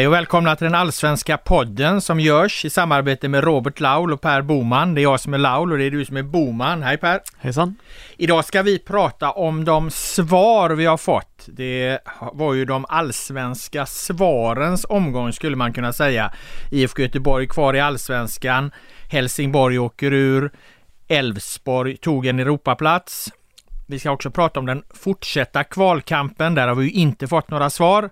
Hej och välkomna till den allsvenska podden som görs i samarbete med Robert Laul och Per Boman. Det är jag som är Laul och det är du som är Boman. Hej Per! Hejsan! Idag ska vi prata om de svar vi har fått. Det var ju de allsvenska svarens omgång skulle man kunna säga. IFK Göteborg kvar i allsvenskan. Helsingborg åker ur. Elfsborg tog en Europaplats. Vi ska också prata om den fortsatta kvalkampen. Där har vi ju inte fått några svar.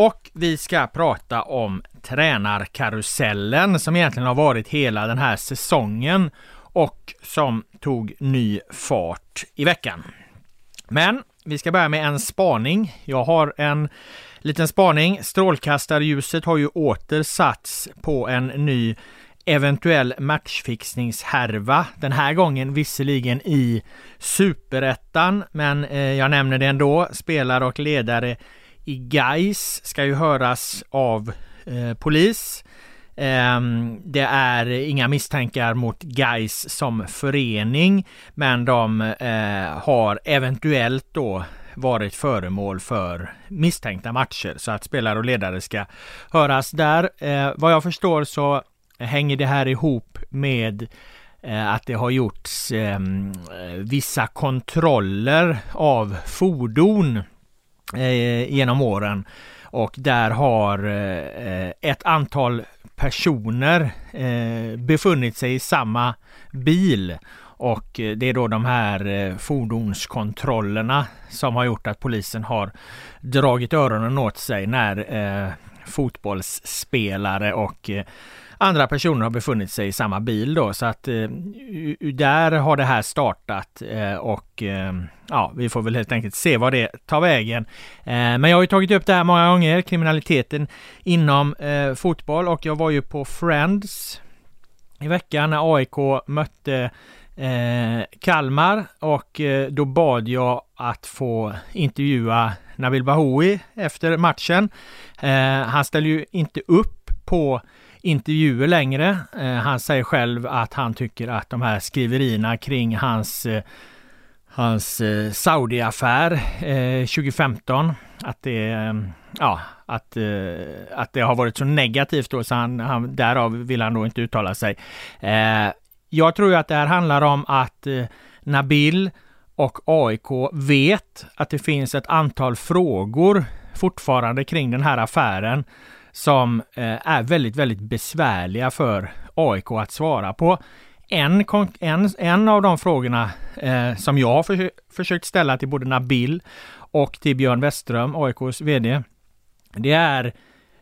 Och vi ska prata om tränarkarusellen som egentligen har varit hela den här säsongen och som tog ny fart i veckan. Men vi ska börja med en spaning. Jag har en liten spaning. Strålkastarljuset har ju åter satts på en ny eventuell matchfixningshärva. Den här gången visserligen i superettan, men eh, jag nämner det ändå. Spelare och ledare i Gais ska ju höras av eh, polis. Eh, det är inga misstankar mot Gais som förening, men de eh, har eventuellt då varit föremål för misstänkta matcher så att spelare och ledare ska höras där. Eh, vad jag förstår så hänger det här ihop med eh, att det har gjorts ehm, vissa kontroller av fordon eh, genom åren. Och där har eh, ett antal personer eh, befunnit sig i samma bil. Och eh, det är då de här eh, fordonskontrollerna som har gjort att polisen har dragit öronen åt sig när eh, fotbollsspelare och andra personer har befunnit sig i samma bil då så att eh, där har det här startat eh, och eh, ja, vi får väl helt enkelt se vad det tar vägen. Eh, men jag har ju tagit upp det här många gånger, kriminaliteten inom eh, fotboll och jag var ju på Friends i veckan när AIK mötte eh, Kalmar och eh, då bad jag att få intervjua Nabil Bahoui efter matchen. Eh, han ställer ju inte upp på intervjuer längre. Eh, han säger själv att han tycker att de här skriverierna kring hans eh, hans eh, Saudi-affär eh, 2015 att det, eh, ja, att, eh, att det har varit så negativt då så han, han, därav vill han då inte uttala sig. jag tror ju att det här handlar om att Nabil och AIK vet att det finns ett antal frågor fortfarande kring den här affären som eh, är väldigt, väldigt besvärliga för AIK att svara på. En, en, en av de frågorna eh, som jag har för, försökt ställa till både Nabil och till Björn Westström, AIKs VD, det är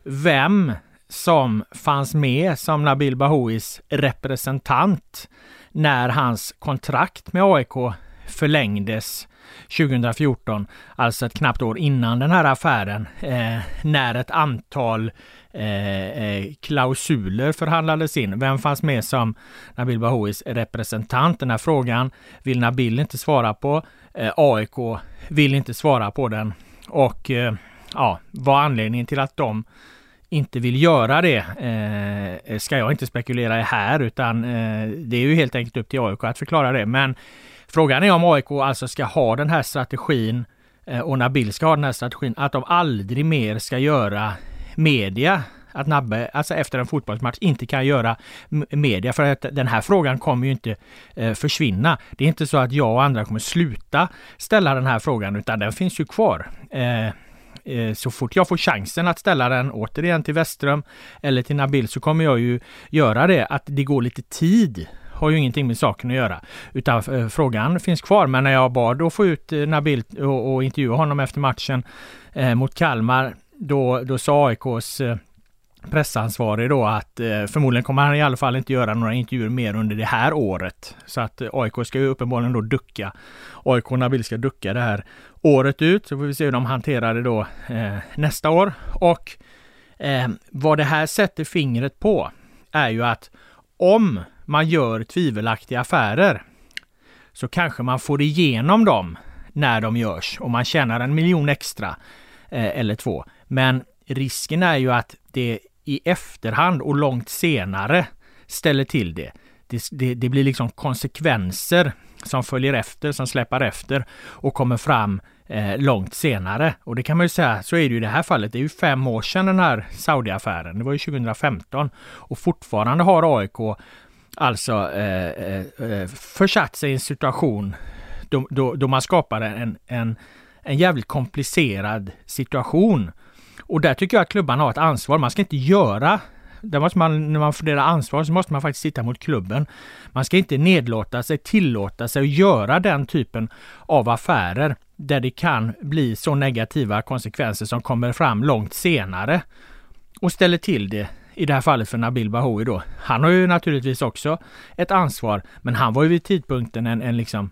vem som fanns med som Nabil Bahouis representant när hans kontrakt med AIK förlängdes 2014, alltså ett knappt år innan den här affären, eh, när ett antal eh, eh klausuler förhandlades in. Vem fanns med som Nabil Bahouis representant? Den här frågan vill Nabil inte svara på. Eh, AIK vill inte svara på den. Och eh, ja, vad anledningen till att de inte vill göra det eh, ska jag inte spekulera i här utan eh, det är ju helt enkelt upp till AIK att förklara det. Men Frågan är om AIK alltså ska ha den här strategin eh, och Nabil ska ha den här strategin att de aldrig mer ska göra media att Nabbe, alltså efter en fotbollsmatch, inte kan göra media. För att den här frågan kommer ju inte eh, försvinna. Det är inte så att jag och andra kommer sluta ställa den här frågan, utan den finns ju kvar. Eh, eh så fort jag får chansen att ställa den återigen till Westström eller till Nabil så kommer jag ju göra det. Att det går lite tid har ju ingenting med saken att göra. Utan eh, frågan finns kvar. Men när jag bad att få ut eh, Nabil och, och intervjua honom efter matchen eh, mot Kalmar, då, då sa AIKs eh, pressansvarig då att eh, förmodligen kommer han i alla fall inte göra några intervjuer mer under det här året. Så att eh, AIK ska ju uppenbarligen då ducka. AIK och Nabil ska ducka det här året ut. Så får vi se hur de hanterar det då eh, nästa år. Och eh, vad det här sätter fingret på är ju att om man gör tvivelaktiga affärer så kanske man får igenom dem när de görs och man tjänar en miljon extra eh, eller två. Men risken är ju att det i efterhand och långt senare ställer till det. Det, det, det blir liksom konsekvenser som följer efter, som släpar efter och kommer fram eh, långt senare. Och det kan man ju säga, så är det ju i det här fallet. Det är ju fem år sedan den här Saudi-affären. Det var ju 2015 och fortfarande har AIK alltså eh, eh, eh, försatt sig i en situation då, då, då man skapar en, en, en jävligt komplicerad situation. Och där tycker jag att klubban har ett ansvar. Man ska inte göra där måste man, när man funderar ansvar, så måste man faktiskt sitta mot klubben. Man ska inte nedlåta sig, tillåta sig att göra den typen av affärer där det kan bli så negativa konsekvenser som kommer fram långt senare och ställer till det i det här fallet för Nabil Bahoui då. Han har ju naturligtvis också ett ansvar, men han var ju vid tidpunkten en, en liksom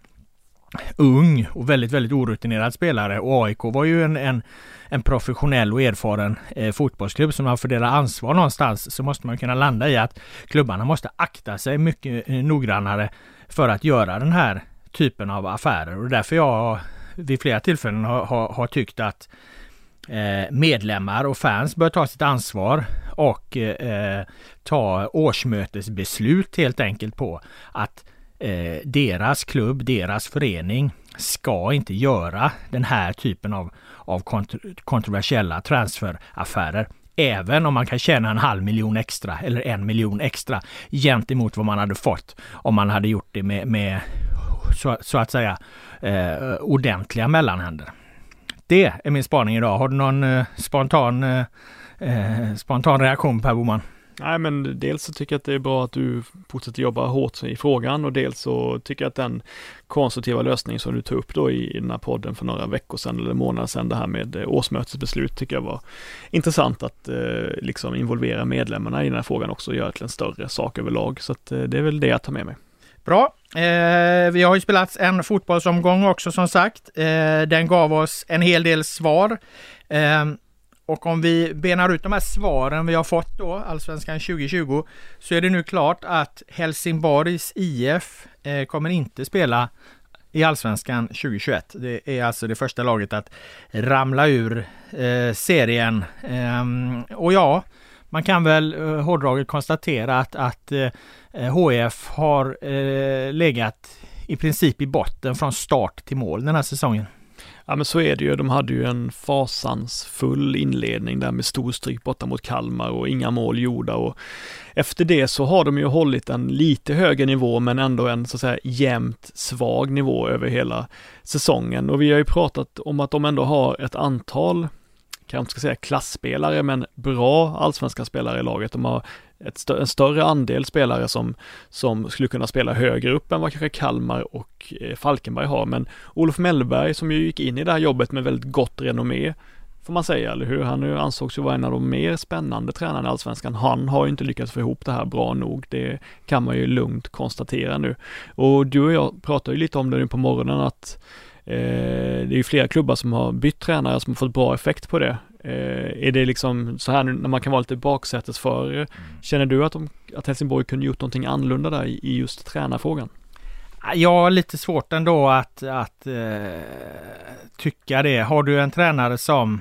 ung och väldigt, väldigt orutinerad spelare. Och AIK var ju en, en, en professionell och erfaren eh, fotbollsklubb som man fördelar ansvar någonstans. Så måste man kunna landa i att klubbarna måste akta sig mycket eh, noggrannare för att göra den här typen av affärer. Och därför jag vid flera tillfällen har, har, har tyckt att eh, medlemmar och fans bör ta sitt ansvar och eh, ta årsmötesbeslut helt enkelt på att eh, deras klubb, deras förening ska inte göra den här typen av, av kont kontroversiella transferaffärer. Även om man kan tjäna en halv miljon extra eller en miljon extra gentemot vad man hade fått om man hade gjort det med, med så, så, att säga eh, ordentliga mellanhänder. Det är min spaning idag. Har du någon eh, spontan, eh, eh spontan reaktion Per Boman? Nej, men dels så tycker jag att det är bra att du fortsätter jobba hårt i frågan och dels så tycker jag att den konstruktiva lösning som du tog upp då i, den här podden för några veckor sedan eller månader sedan, det här med eh, årsmötesbeslut tycker jag var intressant att eh, liksom involvera medlemmarna i den här frågan också och göra till en större sak överlag. Så att, eh, det är väl det jag tar med mig. Bra. Eh, vi har ju spelat en fotbollsomgång också som sagt. Eh, den gav oss en hel del svar. Eh, och om vi benar ut de här svaren vi har fått då, Allsvenskan 2020, så är det nu klart att Helsingborgs IF eh, kommer inte spela i Allsvenskan 2021. Det är alltså det första laget att ramla ur eh, serien. Eh, och ja, man kan väl eh, hårdraget konstatera att, att eh, eh, HF har eh, legat i princip i botten från start till mål den här säsongen. Ja men så är det ju, de hade ju en fasansfull inledning där med stor stryk borta mot Kalmar och inga mål gjorda. Och efter det så har de ju hållit en lite högre nivå men ändå en så att säga jämnt svag nivå över hela säsongen. Och vi har ju pratat om att de ändå har ett antal kanske ska säga klassspelare, men bra allsvenska spelare i laget. De har ett st en större andel spelare som, som skulle kunna spela högre upp än vad kanske Kalmar och eh, Falkenberg har. Men Olof Mellberg som ju gick in i det här jobbet med väldigt gott renommé, får man säga, eller hur? Han ansågs ju vara en av de mer spännande tränarna i Allsvenskan. Han har ju inte lyckats få ihop det här bra nog. Det kan man ju lugnt konstatera nu. Och du och jag pratade ju lite om det nu på morgonen att det är ju flera klubbar som har bytt tränare som har fått bra effekt på det. Eh, är det liksom så här nu när man kan vara lite baksätesförare, mm. känner du att, de, att Helsingborg kunde gjort någonting annorlunda där i just tränarfrågan? Jag har lite svårt ändå att, att uh, tycka det. Har du en tränare som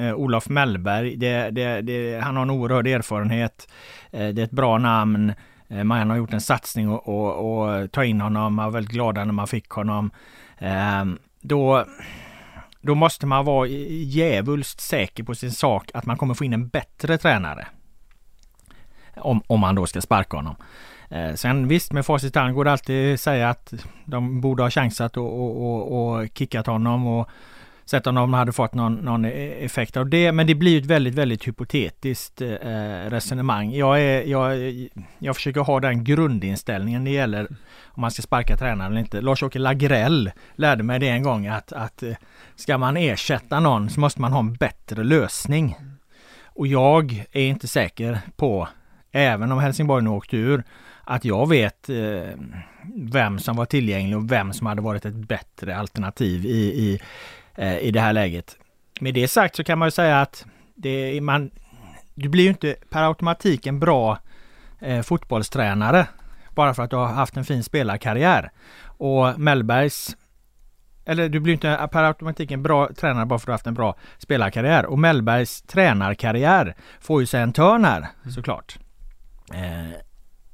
uh, Olof Mellberg, det, det, det, han har en oerhörd erfarenhet, uh, det är ett bra namn, man har gjort en satsning och, och, och ta in honom, man var väldigt glada när man fick honom. Ehm, då, då måste man vara djävulskt säker på sin sak att man kommer få in en bättre tränare. Om, om man då ska sparka honom. Ehm, sen visst med facit hand går det alltid att säga att de borde ha chansat och, och, och, och kickat honom och sett om de hade fått någon, någon e-, effekt av det. Men det blir ett väldigt, väldigt hypotetiskt eh, resonemang. Jag, är, jag, jag försöker ha den grundinställningen det gäller om man ska sparka tränaren eller inte. Lars-Åke Lagrell lärde mig det en gång att, att eh, ska man ersätta någon så måste man ha en bättre lösning. Och jag är inte säker på, även om Helsingborg nu åkte ur, att jag vet eh, vem som var tillgänglig och vem som hade varit ett bättre alternativ i, i, eh, i det här läget. Med det sagt så kan man ju säga att det, man, du blir ju inte per automatik en bra eh, fotbollstränare bara för att du har haft en fin spelarkarriär. Och Mellbergs eller du blir inte per automatik en bra tränare bara för att du har haft en bra spelarkarriär. Och Mellbergs tränarkarriär får ju sig en törn här såklart. Eh,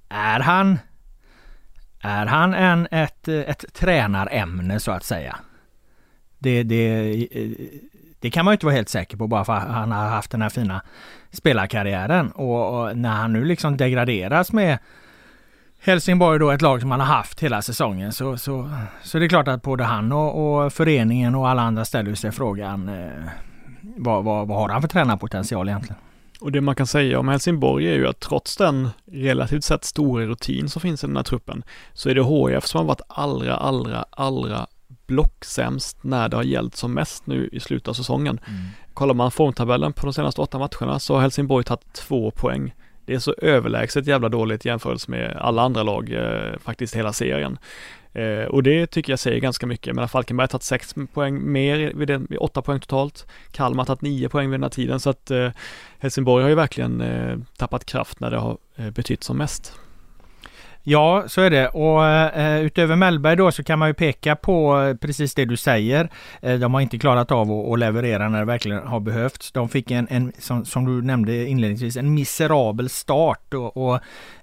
är han är han en, ett, ett tränarämne så att säga? Det, det, det kan man ju inte vara helt säker på bara för att han har haft den här fina spelarkarriären. Och, och när han nu liksom degraderas med Helsingborg då ett lag som han har haft hela säsongen så, så, så det är klart att både han och, och föreningen och alla andra ställer sig frågan eh, vad, vad, vad har han för tränarpotential egentligen? Och det man kan säga om Helsingborg är ju att trots den relativt sett stora rutin som finns i den här truppen så är det HF som har varit allra, allra, allra blocksämst när det har gällt som mest nu i slutet av säsongen. Mm. Kollar man formtabellen på de senaste åtta matcherna så har Helsingborg tagit två poäng. Det är så överlägset jävla dåligt jämfört med alla andra lag, eh, faktiskt hela serien. Eh, och det tycker jag säger ganska mycket. Men Falkenberg har tagit sex poäng mer, vid, den, vid åtta poäng totalt. Kalmar har tagit nio poäng vid den här tiden. Så att eh, Helsingborg har ju verkligen eh, tappat kraft när det har eh, betytt som mest. Ja, så är det. Och eh, eh, utöver Mellberg då så kan man ju peka på eh, precis det du säger. Eh, de har inte klarat av att, att, leverera när det verkligen har behövts. De fick en, en som, som, du nämnde inledningsvis, en miserabel start och, och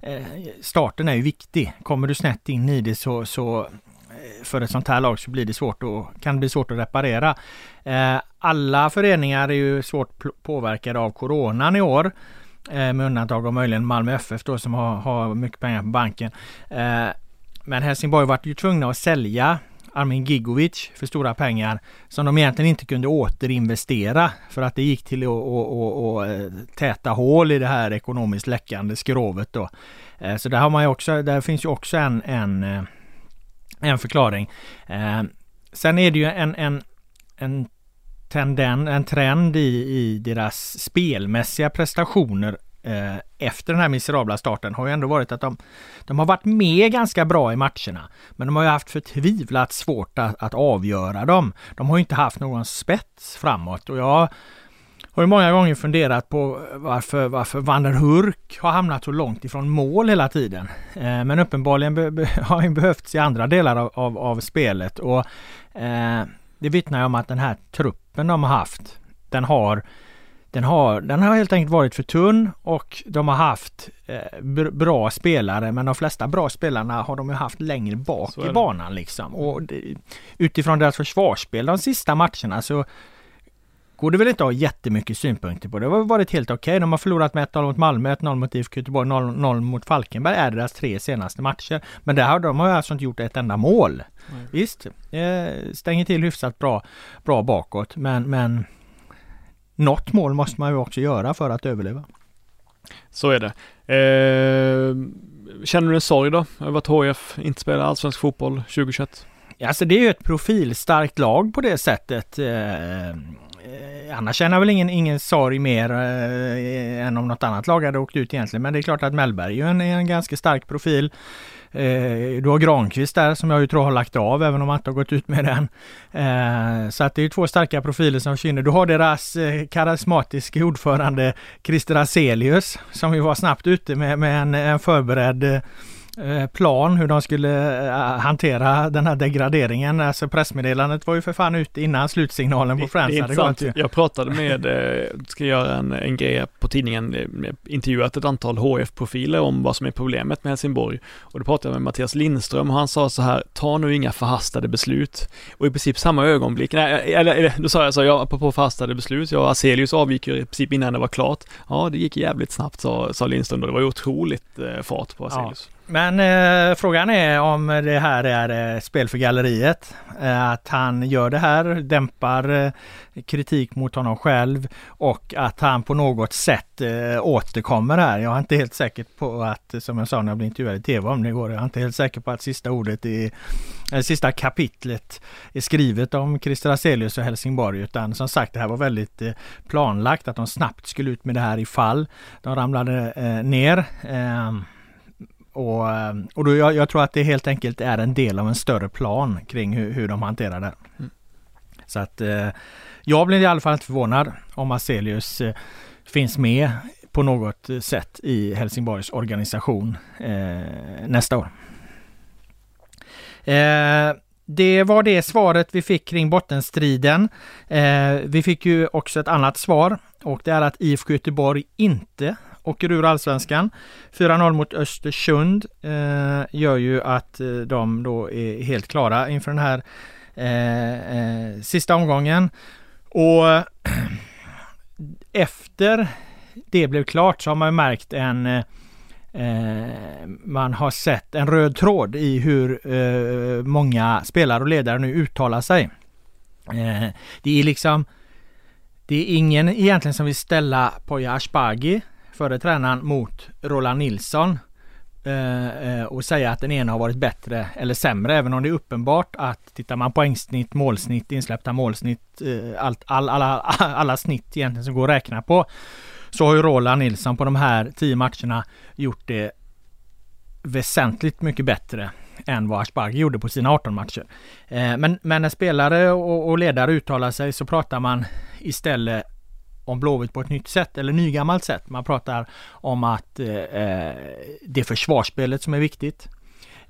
eh, starten är ju viktig. Kommer du snett in i det så, så eh, för ett sånt här lag så blir det svårt och kan bli svårt att reparera. Eh, alla föreningar är ju svårt påverkade av coronan i år. Eh, med undantag av möjligen Malmö FF då som har, har mycket pengar på banken. Eh, men Helsingborg var ju tvungna att sälja Armin Gigovic för stora pengar som de egentligen inte kunde återinvestera för att det gick till att, att, att, att eh, täta hål i det här ekonomiskt läckande skrovet då. Eh, så där har man ju också, där finns ju också en, en, eh, en förklaring. Sen är det ju en, en, en tenden, en trend i, i deras spelmässiga prestationer eh, efter den här miserabla starten har ju ändå varit att de, de har varit med ganska bra i matcherna. Men de har ju haft förtvivlat svårt att, att avgöra dem. De har ju inte haft någon spets framåt och jag har ju många gånger funderat på varför, varför Van der Hurk har hamnat så långt ifrån mål hela tiden. Eh, men uppenbarligen be, be, har han behövts i andra delar av, av, av spelet och eh, det vittnar ju om att den här truppen de har haft, den har den har, den har helt enkelt varit för tunn och de har haft eh, bra spelare men de flesta bra spelarna har de ju haft längre bak i banan liksom. Och det, utifrån deras försvarsspel de sista matcherna så går det väl inte att ha jättemycket synpunkter på. Det har varit helt okej. Okay. De har förlorat med 1-0 mot Malmö, 1-0 mot IFK Göteborg, 0-0 mot Falkenberg är deras tre senaste matcher. Men där har de har alltså inte gjort ett enda mål. Mm. Visst, eh, stänger till hyfsat bra, bra bakåt men, men något mål måste man ju också göra för att överleva. Så är det. Eh, känner du en sorg då över att HF inte spelar allsvensk fotboll 2021? Alltså det är ju ett profilstarkt lag på det sättet. Eh, Eh, annars känner jag väl ingen, ingen sorg mer eh, än om något annat lag hade åkt ut egentligen. Men det är klart att Mellberg är ju en, en ganska stark profil. Eh, du har Granqvist där som jag ju tror har lagt av även om han inte har gått ut med den. Eh, så att det är två starka profiler som försvinner. Du har deras eh, karismatiska ordförande Christer Aselius som ju var snabbt ute med, med en, en förberedd Eh, plan hur de skulle eh, hantera den här degraderingen. Alltså pressmeddelandet var ju för fan ute innan slutsignalen på Friends hade gått. Jag pratade med, eh, ska göra en, en grej på tidningen, intervjuat ett antal HF-profiler om vad som är problemet med Helsingborg. Och då pratade jag med Mattias Lindström och han sa så här, ta nu inga förhastade beslut. Och i princip samma ögonblick, nej, eller, då sa jag så, ja, apropå förhastade beslut, ja, Aselius avgick ju i princip innan det var klart. Ja, det gick jävligt snabbt sa, sa Lindström och det var ju otroligt eh, fart på Aselius. Ja. Men eh, frågan är om det här är eh, spel för galleriet. Eh, att han gör det här, dämpar eh, kritik mot honom själv och att han på något sätt eh, återkommer här. Jag är inte helt säker på att, eh, som jag sa när jag blev intervjuad i tv om det igår, jag är inte helt säker på att sista ordet i eh, sista kapitlet är skrivet om Christer Hazelius och Helsingborg utan som sagt det här var väldigt eh, planlagt att de snabbt skulle ut med det här ifall de ramlade eh, ner. Ehm, och, och då, jag, jag, tror att det helt enkelt är en del av en större plan kring hur, hur de hanterar det. Mm. Så att eh, jag blir i alla fall inte förvånad om Aselius eh, finns med på något sätt i Helsingborgs organisation eh, nästa år. Eh, det var det svaret vi fick kring bottenstriden. Eh, vi fick ju också ett annat svar och det är att IFK Göteborg inte åker ur allsvenskan. 4-0 mot Östersund eh, gör ju att eh, de då är helt klara inför den här eh, eh sista omgången. Och efter det blev klart så har man märkt en eh, man har sett en röd tråd i hur många spelare och ledare nu uttalar sig. Det är liksom det är ingen egentligen som vill ställa Poya Ashbagi, före tränaren, mot Roland Nilsson eh, eh, och säga att den ena har varit bättre eller sämre, även om det är uppenbart att tittar man poängsnitt, målsnitt, insläppta målsnitt, eh, allt, all, alla, alla snitt egentligen som går att räkna på, så har ju Roland Nilsson på de här tio matcherna gjort det väsentligt mycket bättre än vad Asperger gjorde på sina 18 matcher. Men, men när spelare och, och ledare uttalar sig så pratar man istället om Blåvitt på ett nytt sätt eller nygammalt sätt. Man pratar om att eh, eh, det är försvarsspelet som är viktigt.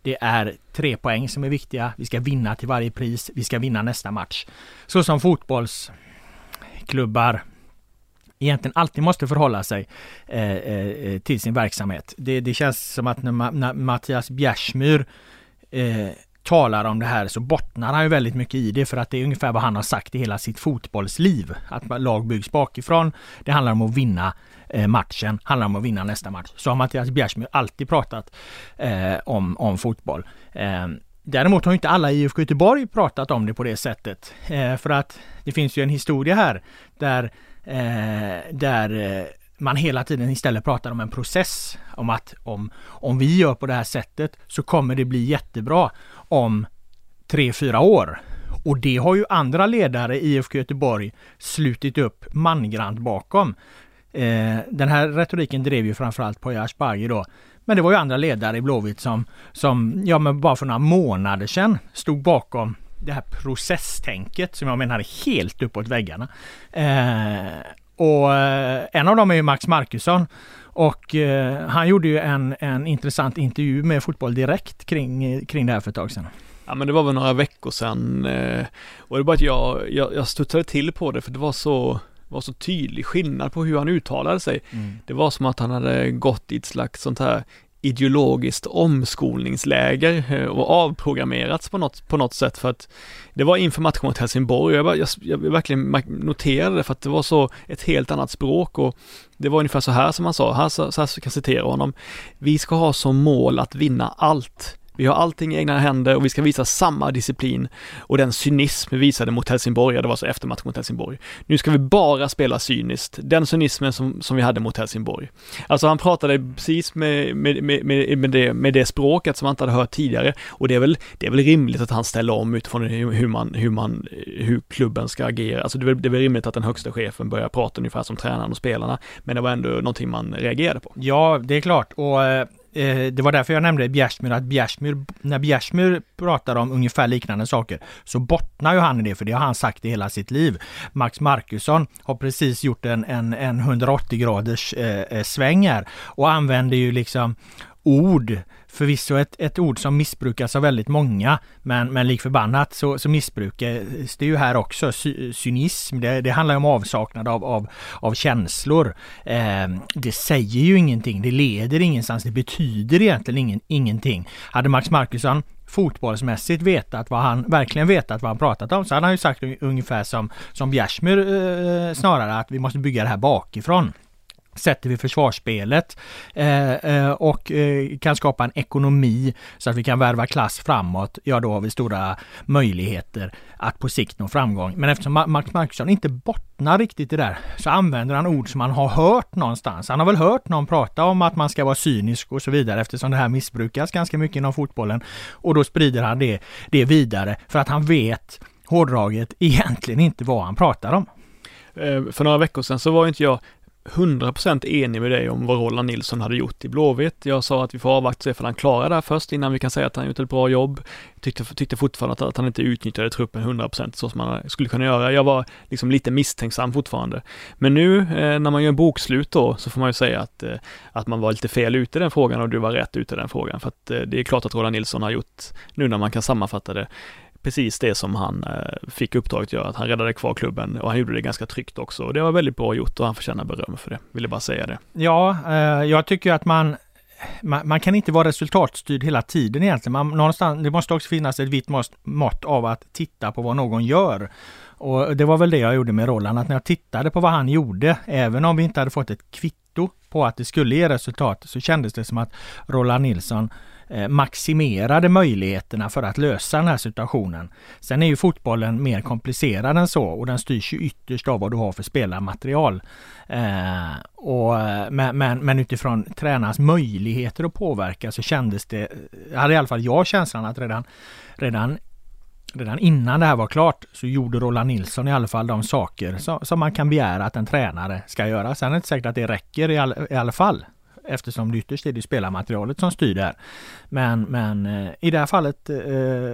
Det är tre poäng som är viktiga. Vi ska vinna till varje pris. Vi ska vinna nästa match. Så som fotbollsklubbar egentligen alltid måste förhålla sig eh, eh, till sin verksamhet. Det, det, känns som att när, när Mattias Bjärsmyr eh, talar om det här så bottnar han ju väldigt mycket i det för att det är ungefär vad han har sagt i hela sitt fotbollsliv. Att lag byggs bakifrån. Det handlar om att vinna eh, matchen, handlar om att vinna nästa match. Så har Mattias Bjärsmyr alltid pratat eh, om, om fotboll. Eh, Däremot har inte alla i IFK Göteborg pratat om det på det sättet. Eh, för att det finns ju en historia här där, eh, där eh, man hela tiden istället pratar om en process. Om att om, om vi gör på det här sättet så kommer det bli jättebra om tre, fyra år. Och det har ju andra ledare i IFK Göteborg slutit upp mangrant bakom. Eh, den här retoriken drev ju framförallt Poya Asbaghi då. Men det var ju andra ledare i Blåvitt som, som ja men bara för några månader sedan stod bakom det här processtänket som jag menar är helt uppåt väggarna. Eh, och eh, en av dem är ju Max Markusson. Och eh, han gjorde ju en, en intressant intervju med Fotboll Direkt kring, kring det här för ett tag sedan. Ja men det var väl några veckor sedan eh, och det var bara att jag, jag, jag studsade till på det för det var så var så tydlig skillnad på hur han uttalade sig. Mm. Det var som att han hade gått i ett slags sånt här ideologiskt omskolningsläger eh, och avprogrammerats på något, på något sätt för att det var inför matchen mot Helsingborg och jag, jag, jag verkligen noterade det för att det var så ett helt annat språk och det var ungefär så här som han sa, här, så, så här kan jag citera honom. Vi ska ha som mål att vinna allt. Vi har allting i egna händer och vi ska visa samma disciplin och den cynism vi visade mot Helsingborg, ja, det var så efter matchen mot Helsingborg. Nu ska vi bara spela cyniskt, den cynismen som, som vi hade mot Helsingborg. Alltså han pratade precis med, med, med, med, det, med det språket som han inte hade hört tidigare och det är väl, det är väl rimligt att han ställer om utifrån hur man, hur man, hur klubben ska agera. Alltså det är, väl, det är väl rimligt att den högsta chefen börjar prata ungefär som tränaren och spelarna, men det var ändå någonting man reagerade på. Ja, det är klart och eh, eh, det var därför jag nämnde Bjärsmyr, att Bjärsmyr, när Bjärsmyr pratar om ungefär liknande saker så bottnar ju han i det, för det har han sagt i hela sitt liv. Max Markusson har precis gjort en, en, en 180 graders eh, eh, sväng här och använder ju liksom ord förvisso ett, ett ord som missbrukas av väldigt många, men, men lik förbannat så, så missbrukas det ju här också. Sy, cynism, det, det handlar om avsaknad av, av, av känslor. Eh, det säger ju ingenting, det leder ingenstans, det betyder egentligen ingen, ingenting. Hade Max Markusson fotbollsmässigt vetat vad han verkligen vetat vad han pratat om så hade han ju sagt ungefär som, som Bjärsmyr eh, snarare att vi måste bygga det här bakifrån sätter vi försvarsspelet eh, eh, och eh, kan skapa en ekonomi så att vi kan värva klass framåt, ja då har vi stora möjligheter att på sikt nå framgång. Men eftersom Max Markusson inte bottnar riktigt i det där så använder han ord som han har hört någonstans. Han har väl hört någon prata om att man ska vara cynisk och så vidare eftersom det här missbrukas ganska mycket inom fotbollen och då sprider han det, det vidare för att han vet hårdraget egentligen inte vad han pratar om. Eh, för några veckor sedan så var inte jag 100% enig med dig om vad Roland Nilsson hade gjort i Blåvitt. Jag sa att vi får avvakta och se ifall han klarar det här först innan vi kan säga att han gjort ett bra jobb. Tyckte, tyckte fortfarande att, att han inte utnyttjade truppen 100% så som man skulle kunna göra. Jag var liksom lite misstänksam fortfarande. Men nu eh, när man gör bokslut då så får man ju säga att, eh, att man var lite fel ute i den frågan och du var rätt ute i den frågan. För att eh, det är klart att Roland Nilsson har gjort, nu när man kan sammanfatta det, precis det som han eh, fick uppdraget att göra, att han räddade kvar klubben och han gjorde det ganska tryggt också. Och det var väldigt bra gjort och han förtjänar beröm för det. Ville bara säga det. Ja, eh, jag tycker att man man, man, kan inte vara resultatstyrd hela tiden egentligen. Man, någonstans, det måste också finnas ett vitt mått av att titta på vad någon gör. Och det var väl det jag gjorde med Roland, att när jag tittade på vad han gjorde, även om vi inte hade fått ett kvitto på att det skulle ge resultat, så kändes det som att Roland Nilsson Eh, Eh, maximerade möjligheterna för att lösa den här situationen. Sen är ju fotbollen mer komplicerad än så och den styrs ju ytterst av vad du har för spelarmaterial. Eh, och, eh, men, men, men, utifrån tränarens möjligheter att påverka så kändes det, hade i alla fall jag känslan att redan, redan Redan innan det här var klart så gjorde Roland Nilsson i alla fall de saker som, som man kan begära att en tränare ska göra. Sen är det inte säkert att det räcker i, all, i alla fall eftersom det ytterst är det spelarmaterialet som styr där. Men, men eh, i det här fallet eh,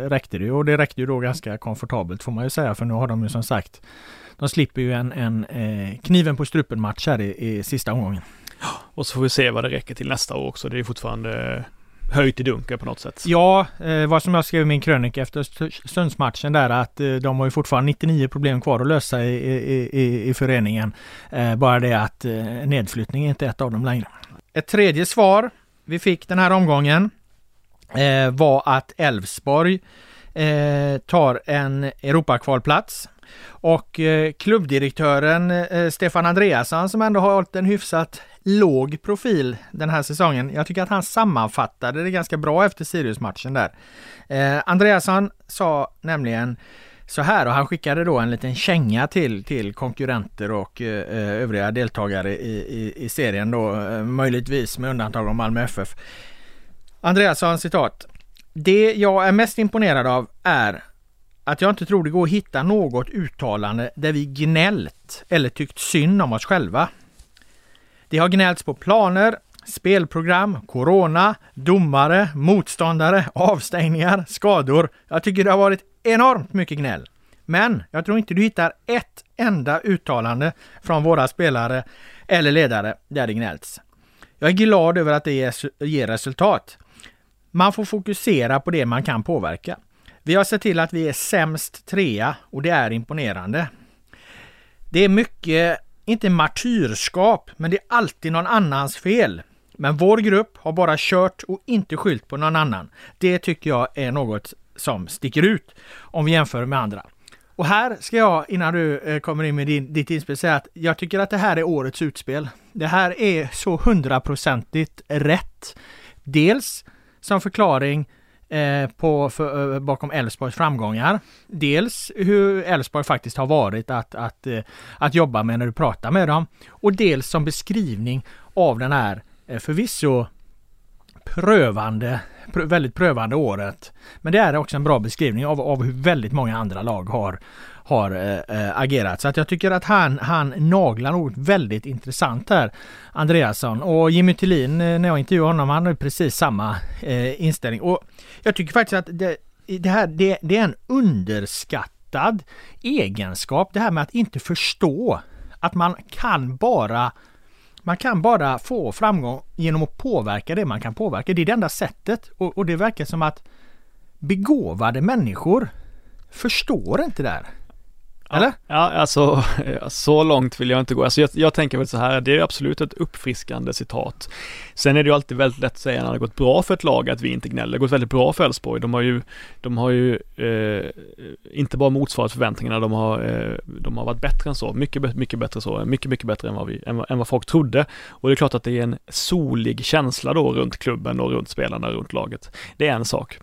räckte det och det räckte ju då ganska komfortabelt får man ju säga för nu har de ju som sagt de slipper ju en, en eh, kniven på strupen match här i, i sista omgången. Och så får vi se vad det räcker till nästa år också. Det är fortfarande höjt i dunkel på något sätt. Ja, eh, vad som jag skrev i min krönika efter Sundsmatchen där att eh, de har ju fortfarande 99 problem kvar att lösa i, i, i, i föreningen. Eh, bara det att eh, nedflyttning är inte ett av dem längre. Ett tredje svar vi fick den här omgången eh, var att Elfsborg eh, tar en Europakvalplats. Och eh, klubbdirektören eh, Stefan Andreasson som ändå har hållit en hyfsat låg profil den här säsongen. Jag tycker att han sammanfattade det ganska bra efter Sirius-matchen där. Eh, Andreasson sa nämligen så här och han skickade då en liten känga till, till konkurrenter och eh, eh, övriga deltagare i, i, i serien då, eh, möjligtvis med undantag av Malmö FF. Andreas sa en citat. Det jag är mest imponerad av är att jag inte tror det går att hitta något uttalande där vi gnällt eller tyckt synd om oss själva. Det har gnällts på planer, spelprogram, corona, domare, motståndare, avstängningar, skador. Jag tycker det har varit enormt mycket gnäll. Men jag tror inte du hittar ett enda uttalande från våra spelare eller ledare där det gnällts. Jag är glad över att det ger resultat. Man får fokusera på det man kan påverka. Vi har sett till att vi är sämst trea och det är imponerande. Det är mycket, inte martyrskap, men det är alltid någon annans fel. Men vår grupp har bara kört och inte skylt på någon annan. Det tycker jag är något som sticker ut om vi jämför med andra. Och här ska jag, innan du eh, kommer in med din, ditt inspel, säga att jag tycker att det här är årets utspel. Det här är så hundraprocentigt rätt. Dels som förklaring eh, på, för, eh, bakom Elfsborgs framgångar. Dels hur Elfsborg faktiskt har varit att, att, eh, att jobba med när du pratar med dem. Och dels som beskrivning av den här Eh, förvisso prövande, väldigt prövande året. Men det är också en bra beskrivning av, av hur väldigt många andra lag har, har äh, agerat. Så att jag tycker att han, han naglar något väldigt intressant här, Andreasson. Och Jimmy Tillin, när jag intervjuade honom, han har precis samma äh, inställning. Och jag tycker faktiskt att det, det här det, det är en underskattad egenskap, det här med att inte förstå att man kan bara man kan bara få framgång genom att påverka det man kan påverka. Det är det enda sättet och, och det verkar som att begåvade människor förstår inte det här. Eller? Ja, alltså så långt vill jag inte gå. Alltså jag, jag, tänker väl så här, det är absolut ett uppfriskande citat. Sen är det ju alltid väldigt lätt att säga när det har gått bra för ett lag att vi inte gnäller. Det har gått väldigt bra för Elfsborg. De har ju, de har ju eh, inte bara motsvarat förväntningarna, de har, eh, de har varit bättre än så. Mycket, mycket bättre så. Mycket, mycket bättre än vad, vi, än, än vad folk trodde. Och det är klart att det är en solig känsla då runt klubben och runt spelarna, runt laget. Det är en sak.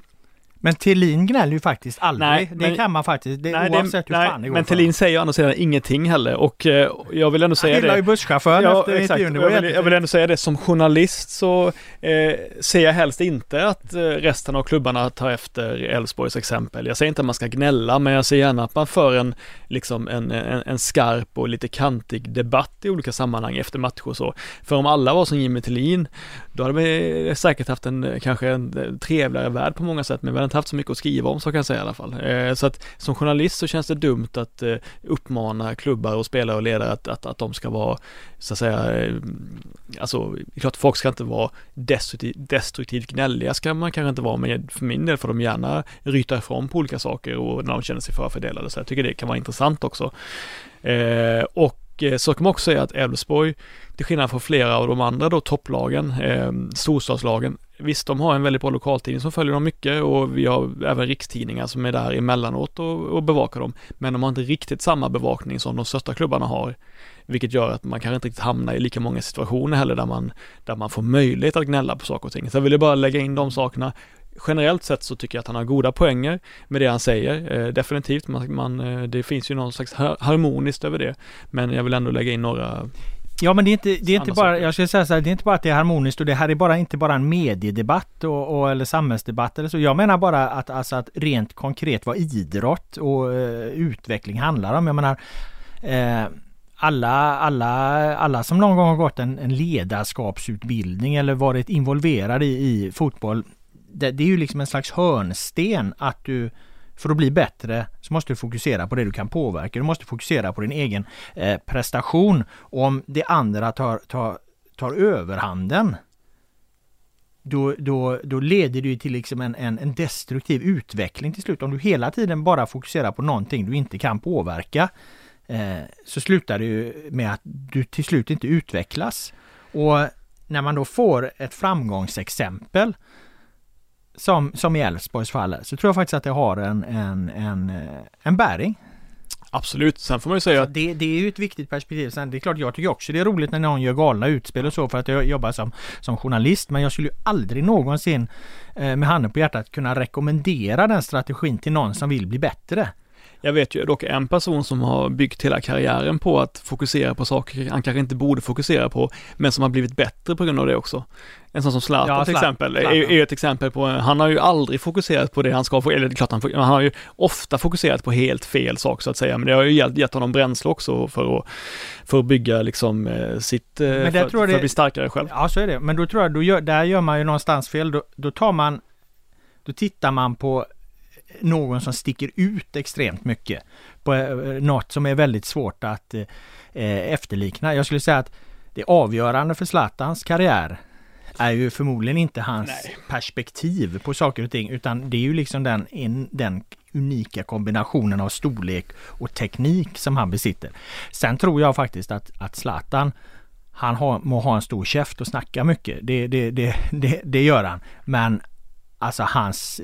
Men Thelin gnäller ju faktiskt aldrig. Nej, det men, kan man faktiskt, det, nej, oavsett det, hur fan det går Men Thelin säger ju andra sidan ingenting heller och eh, jag vill ändå säga det. Han ju busschauffören ja, efter exakt. intervjun. Jag vill, jag vill ändå säga det, som journalist så eh, ser jag helst inte att eh, resten av klubbarna tar efter Elfsborgs exempel. Jag säger inte att man ska gnälla, men jag ser gärna att man för en, liksom en, en, en skarp och lite kantig debatt i olika sammanhang efter matcher och så. För om alla var som Jimmy Thelin, då hade vi säkert haft en, kanske en trevligare värld på många sätt, men inte haft så mycket att skriva om så kan jag säga i alla fall. Eh, så att som journalist så känns det dumt att eh, uppmana klubbar och spelare och ledare att, att, att de ska vara, så att säga, eh, alltså, det är klart folk ska inte vara destruktiv, destruktivt gnälliga ska man kanske inte vara, men för min del får de gärna ryta ifrån på olika saker och när de känner sig förfördelade. Så jag tycker det kan vara intressant också. Eh, och och eh, så kan man också säga att Elfsborg, till skillnad från flera av de andra då topplagen, eh, storstadslagen, visst de har en väldigt bra lokaltidning som följer dem mycket och vi har även rikstidningar som är där emellanåt och, och bevakar dem. Men de har inte riktigt samma bevakning som de största klubbarna har. Vilket gör att man kanske inte riktigt hamnar i lika många situationer heller där man, där man får möjlighet att gnälla på saker och ting. Så jag ville bara lägga in de sakerna generellt sett så tycker jag att han har goda poänger med det han säger. Eh, definitivt, man, man, eh, det finns ju någon slags harmoniskt över det. Men jag vill ändå lägga in några Ja men det är inte, det är inte bara, jag skulle säga så här, det är inte bara att det är harmoniskt och det här är bara inte bara en mediedebatt och, och eller samhällsdebatt eller så. Jag menar bara att, alltså att rent konkret vad idrott och uh, utveckling handlar om. Jag menar uh, alla, alla, alla som någon gång har gått en, en ledarskapsutbildning eller varit involverade i, i fotboll. Det, det är ju liksom en slags hörnsten att du för att bli bättre så måste du fokusera på det du kan påverka. Du måste fokusera på din egen eh, prestation. Och om det andra tar, tar, tar överhanden då, då, då leder det ju till liksom en, en, en, destruktiv utveckling till slut. Om du hela tiden bara fokuserar på någonting du inte kan påverka eh, så slutar det ju med att du till slut inte utvecklas. Och när man då får ett framgångsexempel som, som i Elfsborgs fall, så tror jag faktiskt att det har en, en, en, en bäring. Absolut, sen får man ju säga att... Det, det är ju ett viktigt perspektiv. Sen det är klart, jag tycker också det är roligt när någon gör galna utspel och så för att jag jobbar som, som journalist. Men jag skulle ju aldrig någonsin eh, med handen på hjärtat kunna rekommendera den strategin till någon som vill bli bättre. Jag vet ju dock en person som har byggt hela karriären på att fokusera på saker han kanske inte borde fokusera på, men som har blivit bättre på grund av det också. En sån som Zlatan ja, till exempel, Zlatan. Är, är ett exempel på, han har ju aldrig fokuserat på det han ska, eller det är klart han, han har ju ofta fokuserat på helt fel sak så att säga, men det har ju gett, gett honom bränsle också för att, för att bygga liksom eh, sitt, eh, men för, för, att bli starkare själv. Ja, så är det, men då tror jag, då gör, där gör man ju någonstans fel, då, då tar man, då tittar man på någon som sticker ut extremt mycket. På eh, något som är väldigt svårt att eh, efterlikna. Jag skulle säga att det avgörande för Zlatans karriär är ju förmodligen inte hans Nej. perspektiv på saker och ting utan det är ju liksom den, in, den unika kombinationen av storlek och teknik som han besitter. Sen tror jag faktiskt att, att Zlatan han har, må ha en stor käft och snacka mycket. Det, det, det, det, det gör han. Men alltså hans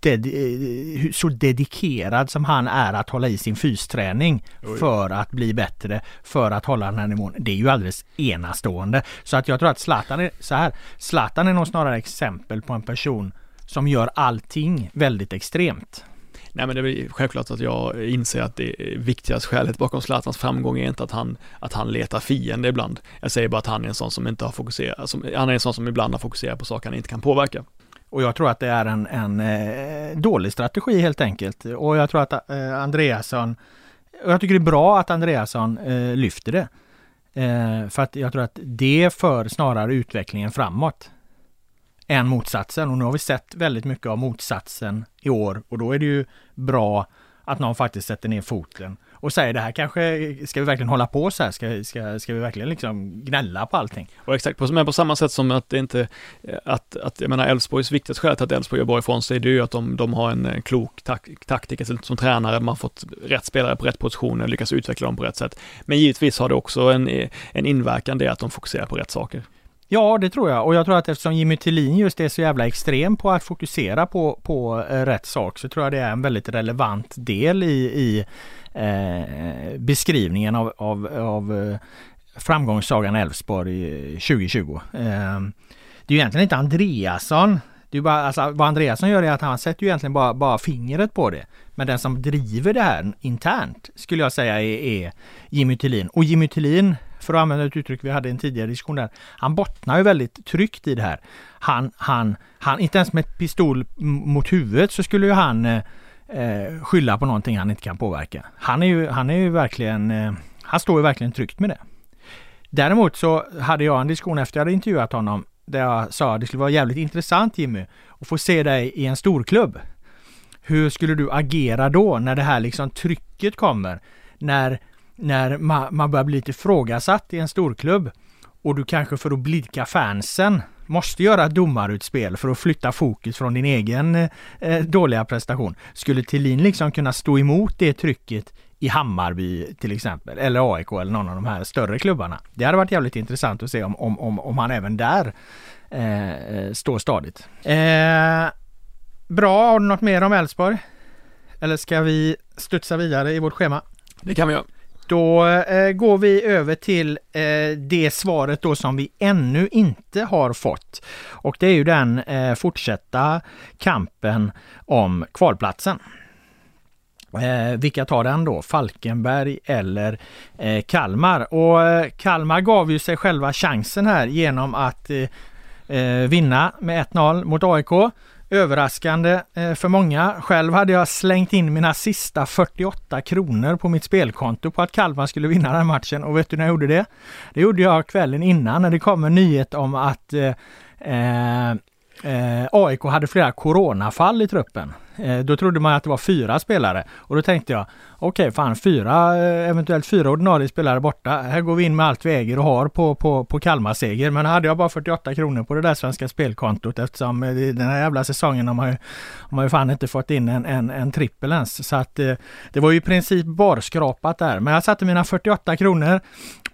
ded eh, så dedikerad som han är att hålla i sin fysträning Oj. för att bli bättre, för att hålla den här nivån. Det är ju alldeles enastående. Så att jag tror att Zlatan är så här. Zlatan är nog snarare exempel på en person som gör allting väldigt extremt. Nej men det är självklart att jag inser att det viktigaste skälet bakom Zlatans framgång är inte att han, att han letar fiende ibland. Jag säger bara att han är en sån som inte har fokuserat, som, han är en sån som ibland har fokuserat på saker han inte kan påverka. Och jag tror att det är en, en eh, dålig strategi helt enkelt. Och jag tror att eh, Andreasson, och jag tycker det är bra att Andreasson eh, lyfter det. För att jag tror att det för snarare utvecklingen framåt än motsatsen. Och nu har vi sett väldigt mycket av motsatsen i år och då är det ju bra att någon faktiskt sätter ner foten och säger det här kanske, ska vi verkligen hålla på så här? Ska, ska, ska vi verkligen liksom gnälla på allting? Och exakt, men på samma sätt som att det inte, att, att jag menar Elfsborgs viktigaste skäl till att Elfsborg gör bra ifrån sig, det är ju att de, de har en klok tak, taktiker som, som tränare, man har fått rätt spelare på rätt positioner, lyckas utveckla dem på rätt sätt. Men givetvis har det också en, en inverkan det att de fokuserar på rätt saker. Ja, det tror jag. Och jag tror att eftersom Jimmy Tillin just är så jävla extrem på att fokusera på, på eh, rätt sak så tror jag det är en väldigt relevant del i, i eh, beskrivningen av, av, av eh, framgångssagan Elfsborg 2020. Eh, ehm, det är ju egentligen inte Andreasson det är bara, alltså, vad Andreasson gör är att han sätter ju egentligen bara, bara fingret på det. Men den som driver det här internt skulle jag säga är, är Jimmy Tillin. Och Jimmy Tillin för att använda ett uttryck vi hade i en tidigare diskussion där, han bottnar ju väldigt tryggt i det här. Han, han, han, inte ens med ett pistol mot huvudet så skulle ju han eh, eh, skylla på någonting han inte kan påverka. Han är ju, han är ju verkligen, eh, han står ju verkligen tryggt med det. Däremot så hade jag en diskussion efter jag hade intervjuat honom där jag sa att det skulle vara jävligt intressant Jimmy att få se dig i en storklubb. Hur skulle du agera då när det här liksom trycket kommer? När när man, man börjar bli lite ifrågasatt i en storklubb och du kanske för att blidka fansen måste göra ett domarutspel för att flytta fokus från din egen eh, eh dåliga prestation. Skulle Tillin liksom kunna stå emot det trycket i Hammarby till exempel, eller AIK eller någon av de här större klubbarna. Det hade varit jävligt intressant att se om, om, om, om han även där eh, eh, står stadigt. Eh, bra, har du något mer om Elfsborg? Eller ska vi studsa vidare i vårt schema? Det kan vi göra. Då eh, går vi över till eh, det svaret då som vi ännu inte har fått. Och det är ju den eh, fortsatta kampen om kvalplatsen. Eh, vilka tar den då? Falkenberg eller eh, Kalmar? Och eh, Kalmar gav ju sig själva chansen här genom att eh, eh vinna med 1-0 mot AIK. Överraskande eh, för många. Själv hade jag slängt in mina sista 48 kronor på mitt spelkonto på att Kalmar skulle vinna den matchen. Och vet du när jag gjorde det? Det gjorde jag kvällen innan när det kom en nyhet om att eh, eh eh, AIK hade flera coronafall i truppen. Eh, då trodde man att det var fyra spelare och då tänkte jag okej, okay, fan fyra, eh, eventuellt fyra ordinarie spelare borta. Här går vi in med allt vi äger och har på, på, på Kalmar seger. Men hade jag bara 48 kronor på det där svenska spelkontot eftersom eh, den här jävla säsongen har man ju, har man ju fan inte fått in en, en, en trippel ens. Så att eh, det var ju i princip barskrapat där. Men jag satte mina 48 kronor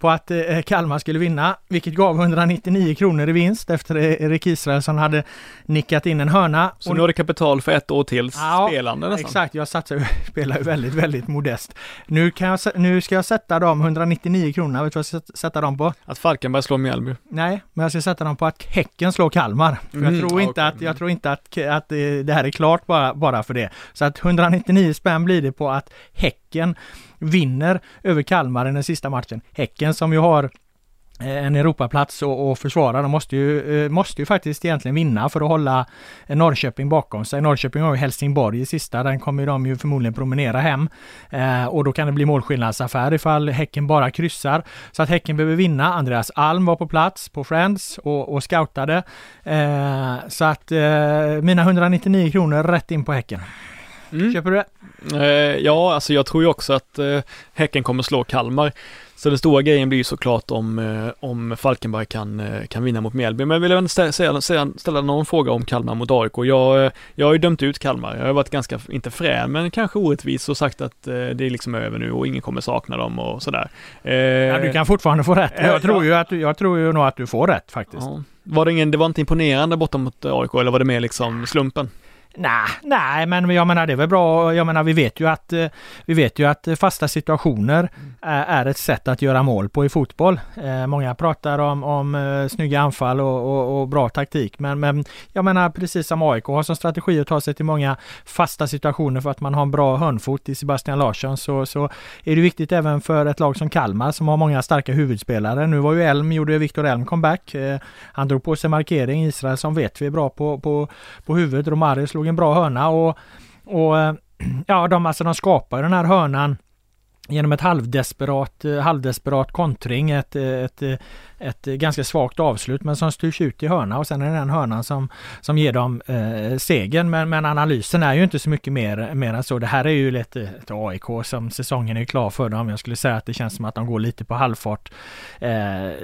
på att Kalmar skulle vinna, vilket gav 199 kronor i vinst efter Erik Israelsson hade nickat in en hörna. Så nu har du kapital för ett år till ja, spelande nästan. Exakt, jag satsar, spelar ju väldigt, väldigt modest. Nu, kan jag, nu ska jag sätta dem 199 kronor, vet du vad jag ska sätta dem på? Att Falkenberg slår Mjällby? Nej, men jag ska sätta dem på att Häcken slår Kalmar. Mm, jag tror inte, okay. att, jag tror inte att, att det här är klart bara, bara för det. Så att 199 spänn blir det på att Häcken vinner över Kalmar i den sista matchen. Häcken som ju har eh, en Europaplats och, och försvara. De måste ju, eh, måste ju faktiskt egentligen vinna för att hålla eh, Norrköping bakom sig. Norrköping har ju Helsingborg i sista. Den kommer de ju förmodligen promenera hem. Eh, och då kan det bli målskillnadsaffär ifall Häcken bara kryssar. Så att Häcken behöver vinna. Andreas Alm var på plats på Friends och, och scoutade. Eh, så att eh, mina 199 kronor rätt in på Häcken. Mm. Köper du det? Eh, ja, alltså jag tror ju också att Häcken kommer slå Kalmar. Så den stora grejen blir ju såklart om, eh, om Falkenberg kan, eh, kan vinna mot Mjällby. Men jag vill även ställa, ställa, ställa någon fråga om Kalmar mot AIK. Jag, eh, jag har ju dömt ut Kalmar. Jag har varit ganska, inte frän, men kanske orättvis och sagt att det är liksom över nu och ingen kommer sakna dem och sådär. Ja, du kan fortfarande få rätt. Jag tror ju, att jag tror ju nog att du får rätt faktiskt. Ja. Var det ingen, det var inte imponerande borta mot AIK eller var det mer liksom slumpen? Nej, nej, men jag menar det är väl bra. Jag menar vi vet ju att eh, vi vet ju att eh, fasta situationer mm är ett sätt att göra mål på i fotboll. Eh, många pratar om, om eh, snygga anfall och, och, och, bra taktik, men, men jag menar precis som AIK har som strategi att ta sig till många fasta situationer för att man har en bra hörnfot i Sebastian Larsson så, så är det viktigt även för ett lag som Kalmar som har många starka huvudspelare. Nu var ju Elm, gjorde Viktor Elm comeback. Eh, han drog på sig markering. Israel som vet vi är bra på, på, på huvudet. Romario slog en bra hörna och, och eh, ja, de, alltså, de skapar den här hörnan genom ett halvdesperat, eh, halvdesperat kontring, ett, eh, ett, eh, ett ganska svagt avslut men som styrs ut i hörna och sen är det den hörnan som, som ger dem eh, segern. Men, men analysen är ju inte så mycket mer, mer än så. Det här är ju lite ett AIK som säsongen är klar för dem. Jag skulle säga att det känns som att de går lite på halvfart. Eh,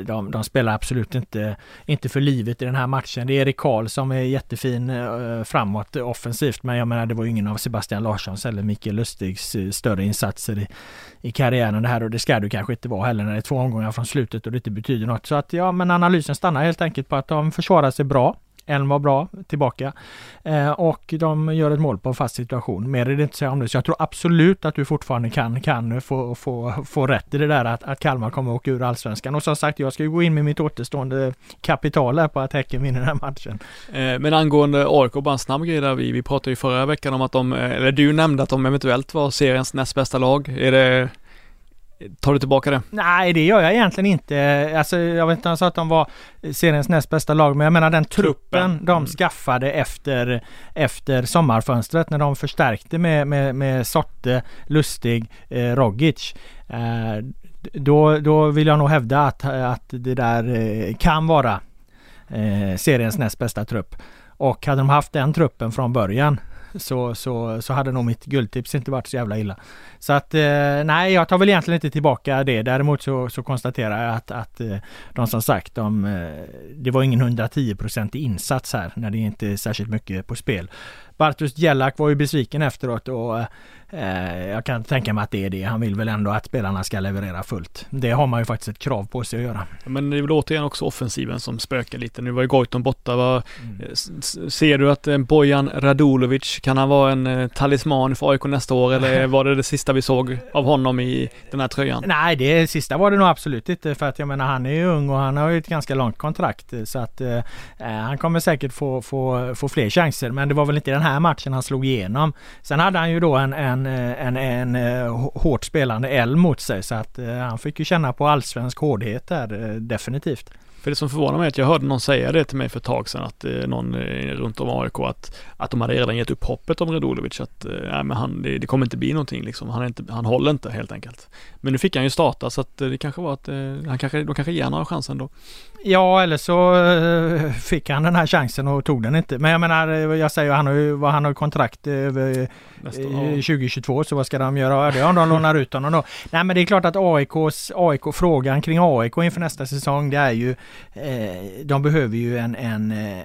de, de, spelar absolut inte, inte för livet i den här matchen. Det är Erik Karl som är jättefin eh, framåt offensivt men jag menar det var ju ingen av Sebastian Larssons eller Mikael Lustigs eh, större insatser i, i karriären det här och det ska du kanske inte vara heller när det är två omgångar från slutet och det inte betyder något. Så att ja, men analysen stannar helt enkelt på att de försvarar sig bra. En var bra tillbaka eh, och de gör ett mål på en fast situation. Mer är det inte att säga om det. Så jag tror absolut att du fortfarande kan, kan få, få, få rätt i det där att, att Kalmar kommer att åka ur allsvenskan. Och som sagt, jag ska ju gå in med mitt återstående kapital här på att Häcken vinner den här matchen. Eh, men angående AIK, bara en snabb grej där. Vi, vi pratade ju förra veckan om att de, eh, eller du nämnde att de eventuellt var seriens näst bästa lag. Är det Tar du tillbaka det? Nej, det gör jag egentligen inte. Alltså, jag vet inte om jag sa att de var seriens näst bästa lag, men jag menar den truppen, truppen. de mm. skaffade efter, efter sommarfönstret när de förstärkte med, med, med Sotte, Lustig, eh, Rogic. Eh, då, då vill jag nog hävda att, att det där eh, kan vara eh, seriens näst bästa trupp. Och hade de haft den truppen från början så, så, så hade nog mitt guldtips inte varit så jävla illa. Så att eh, nej, jag tar väl egentligen inte tillbaka det. Däremot så, så konstaterar jag att, att eh, de som sagt, de, eh, det var ingen 110% insats här när det inte är särskilt mycket på spel. Bartosz Jellak var ju besviken efteråt och eh, jag kan tänka mig att det är det. Han vill väl ändå att spelarna ska leverera fullt. Det har man ju faktiskt ett krav på sig att göra. Men det är väl återigen också offensiven som spökar lite. Nu var ju Goitom borta. Var, mm. Eh, ser du att eh, Bojan Radulovic, kan han vara en talisman för AIK nästa år eller var det det sista vi såg av honom i den här tröjan? Nej, det sista var det nog absolut inte för att jag menar han är ju ung och han har ju ett ganska långt kontrakt så att eh, han kommer säkert få, få, få fler chanser. Men det var väl inte den här här matchen han slog igenom. Sen hade han ju då en, en, eh, en, en, eh, en hårt spelande L mot sig så att eh, han fick ju känna på allsvensk hårdhet där definitivt. För det som förvånar mig är att jag hörde någon säga det till mig för ett tag sedan att någon runt om AIK att, att de hade redan gett upp hoppet om Radulovic att nej, men han, det, det, kommer inte bli någonting liksom. Han, är inte, han håller inte helt enkelt. Men nu fick han ju starta så att det kanske var att han kanske, de kanske ger honom chansen då. Ja eller så fick han den här chansen och tog den inte. Men jag menar jag säger han har ju han har kontrakt över 2022 så vad ska de göra? Det om de lånar ut honom då. Nej men det är klart att AIKs AIK frågan kring AIK inför nästa säsong det är ju Eh, de behöver ju en, en eh,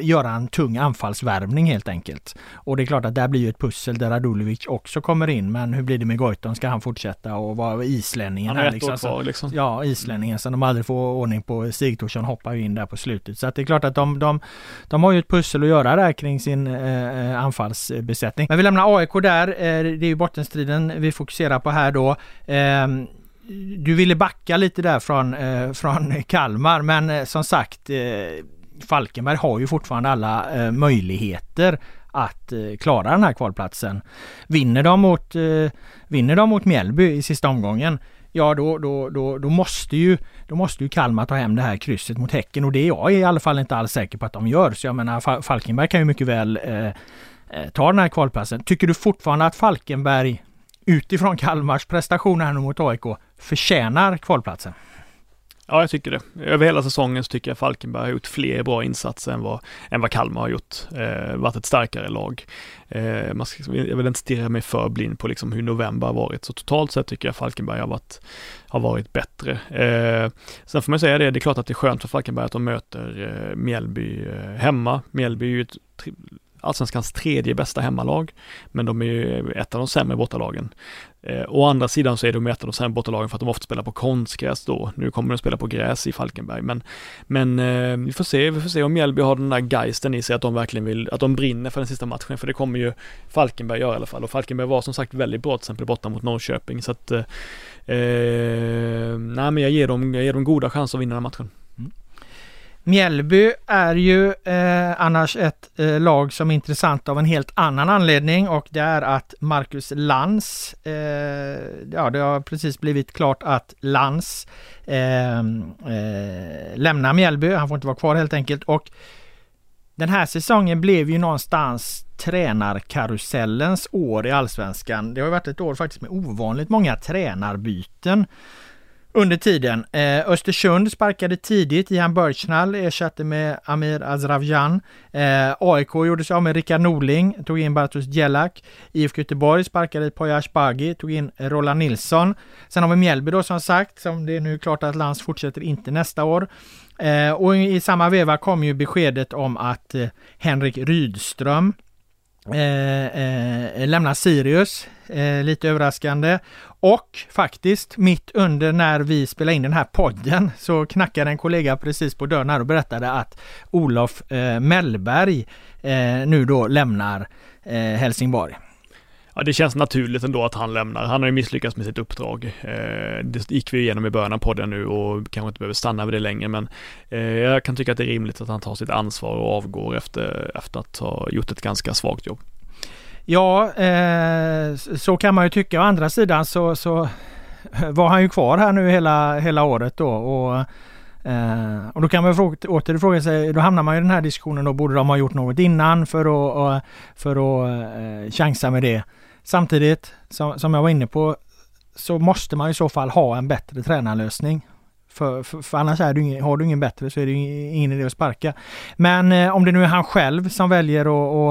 göra en tung anfallsvärvning helt enkelt. Och det är klart att där blir ju ett pussel där Radulovic också kommer in. Men hur blir det med Goitom? Ska han fortsätta och vara islänningen? Han har ett liksom? år kvar liksom. Ja, islänningen som de aldrig får ordning på. Sigthorsson hoppar ju in där på slutet. Så att det är klart att de, de, de har ju ett pussel att göra där kring sin eh, eh anfallsbesättning. Men vi lämnar AIK där. Eh, det är ju bottenstriden vi fokuserar på här då. Eh, du ville backa lite där från, eh, från Kalmar men eh, som sagt eh, Falkenberg har ju fortfarande alla eh, möjligheter att eh, klara den här kvalplatsen. Vinner de mot, eh, vinner de mot Mjällby i sista omgången Ja då, då, då, då, måste ju, då måste ju Kalmar ta hem det här krysset mot Häcken och det är jag i alla fall inte alls säker på att de gör. Så jag menar Falkenberg kan ju mycket väl eh, eh, ta den här kvalplatsen. Tycker du fortfarande att Falkenberg utifrån Kalmars prestationer här nu mot AIK förtjänar kvalplatsen? Ja, jag tycker det. Över hela säsongen så tycker jag Falkenberg har gjort fler bra insatser än vad, än vad Kalmar har gjort. Eh, varit ett starkare lag. Eh, man ska, jag vill inte stirra mig för blind på liksom hur november har varit, så totalt sett tycker jag Falkenberg har varit, har varit bättre. Eh, sen får man säga det, det är klart att det är skönt för Falkenberg att de möter eh, Mjällby eh, hemma. Mjällby är ju ett allsvenskans tredje bästa hemmalag, men de är ju ett av de sämre bortalagen. Eh, å andra sidan så är de ett av de sämre bortalagen för att de ofta spelar på konstgräs då. Nu kommer de spela på gräs i Falkenberg, men, men eh, vi får se, vi får se om Mjällby har den där geisten i sig att de verkligen vill, att de brinner för den sista matchen, för det kommer ju Falkenberg göra i alla fall. Och Falkenberg var som sagt väldigt bra till exempel borta mot Norrköping, så att eh, eh nej men jag ger dem, jag ger dem goda chanser att vinna den här matchen. Mjällby är ju eh, annars ett eh, lag som är intressant av en helt annan anledning och det är att Marcus Lans, eh, ja det har precis blivit klart att Lans eh, eh, lämnar Mjällby, han får inte vara kvar helt enkelt och den här säsongen blev ju någonstans tränarkarusellens år i Allsvenskan. Det har varit ett år faktiskt med ovanligt många tränarbyten under tiden. Eh, Östersund sparkade tidigt. Ian Börchnall ersatte med Amir Azravjan. Eh, AIK gjorde sig av med Rickard Norling, tog in Bartosz Djelak. IFK Göteborg sparkade Poya Asbaghi, tog in Roland Nilsson. Sen har vi Mjällby då som sagt, som det är nu klart att Lans fortsätter inte nästa år. Eh, och i samma veva kom ju beskedet om att eh, Henrik Rydström Eh, eh, lämnar Sirius, eh, lite överraskande. Och faktiskt mitt under när vi spelade in den här podden så knackade en kollega precis på dörren här och berättade att Olof eh, Mellberg eh, nu då lämnar eh, Helsingborg. Ja, det känns naturligt ändå att han lämnar. Han har ju misslyckats med sitt uppdrag. Eh, det gick vi igenom i början av podden nu och kanske inte behöver stanna vid det längre, men eh, jag kan tycka att det är rimligt att han tar sitt ansvar och avgår efter, efter att ha gjort ett ganska svagt jobb. Ja, eh, så kan man ju tycka. Å andra sidan så, så var han ju kvar här nu hela, hela året då. Och, eh, och då kan man fråga, åter fråga sig, då hamnar man i den här diskussionen då, borde de ha gjort något innan för att, för att eh, chansa med det? Samtidigt, som, som jag var inne på, så måste man i så fall ha en bättre tränarlösning. För, för, för, annars är du ingen, har du ingen bättre så är det ingen idé att sparka. Men eh, om det nu är han själv som väljer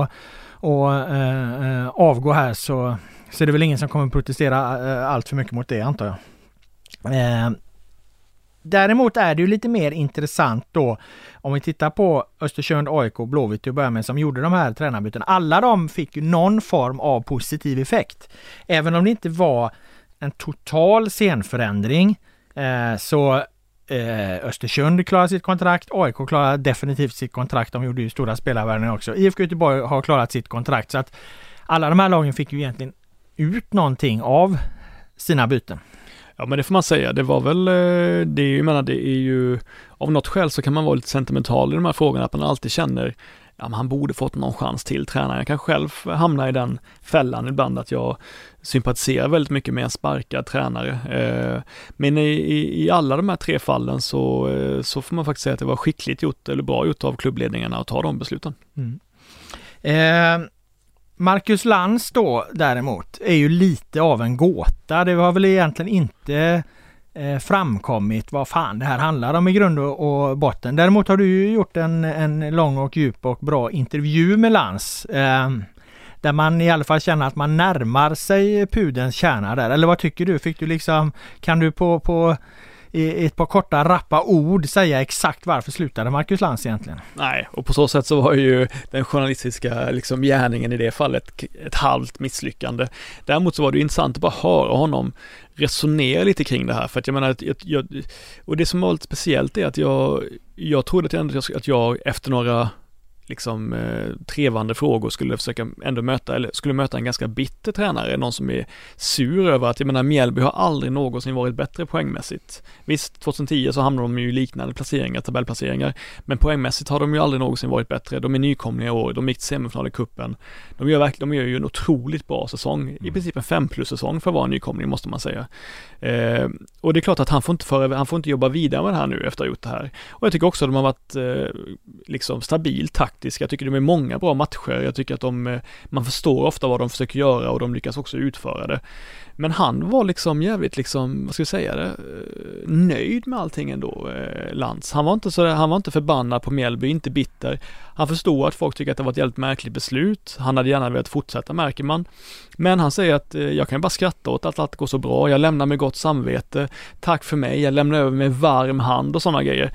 att och eh, avgå här så, så är det väl ingen som kommer protestera eh, allt för mycket mot det antar jag. Eh, Däremot är det ju lite mer intressant då om vi tittar på Östersund, AIK, och Blåvitt till att börja med som gjorde de här tränarbytena. Alla de fick ju någon form av positiv effekt. Även om det inte var en total scenförändring eh, så eh, Östersund klarar sitt kontrakt, AIK klarar definitivt sitt kontrakt. De gjorde ju stora spelarvärvningar också. IFK Göteborg har klarat sitt kontrakt så att alla de här lagen fick ju egentligen ut någonting av sina byten. Ja men det får man säga, det var väl, eh, det är ju, jag menar det är ju, av något skäl så kan man vara lite sentimental i de här frågorna, att man alltid känner, ja men han borde fått någon chans till tränaren. Jag kan själv hamna i den fällan ibland att jag sympatiserar väldigt mycket med en sparkad tränare. Eh, men i, i, alla de här tre fallen så, eh, så får man faktiskt säga att det var skickligt gjort eller bra gjort av klubbledningarna att ta de besluten. Mm. Eh, Marcus Lantz då däremot är ju lite av en gåta. Det har väl egentligen inte eh, framkommit vad fan det här handlar om i grund och, botten. Däremot har du ju gjort en, en lång och djup och bra intervju med Lantz. Eh, där man i alla fall känner att man närmar sig pudens kärna där. Eller vad tycker du? Fick du liksom, kan du på, på i ett par korta rappa ord säga exakt varför slutade Marcus Lantz egentligen? Nej, och på så sätt så var ju den journalistiska liksom gärningen i det fallet ett halvt misslyckande. Däremot så var det intressant att bara höra honom resonera lite kring det här, för att jag menar, att jag, och det som var lite speciellt är att jag, jag trodde att jag, att jag efter några liksom eh, trevande frågor skulle försöka ändå möta, eller skulle möta en ganska bitter tränare, någon som är sur över att, jag menar Mjällby har aldrig någonsin varit bättre poängmässigt. Visst, 2010 så hamnade de ju i liknande placeringar, tabellplaceringar, men poängmässigt har de ju aldrig någonsin varit bättre. De är nykomlingar i år, de gick till semifinal i kuppen. De gör verkligen, de gör ju en otroligt bra säsong, i mm. princip en fem plus säsong för att vara nykomling måste man säga. Eh, och det är klart att han får inte föra, han får inte jobba vidare med det här nu efter att ha gjort det här. Och jag tycker också att de har varit eh, liksom stabil taktisk. Jag tycker de är många bra matcher. Jag tycker att de, eh, man förstår ofta vad de försöker göra och de lyckas också utföra det. Men han var liksom jävligt liksom, vad ska jag säga det, eh, nöjd med allting ändå, eh, Lantz. Han var inte så han var inte förbannad på Mjällby, inte bitter. Han förstod att folk tycker att det var ett jävligt märkligt beslut. Han hade gärna velat fortsätta märker man. Men han säger att eh, jag kan bara skratta åt att allt går så bra. Jag lämnar med gott samvete. Tack för mig. Jag lämnar över med varm hand och sådana grejer.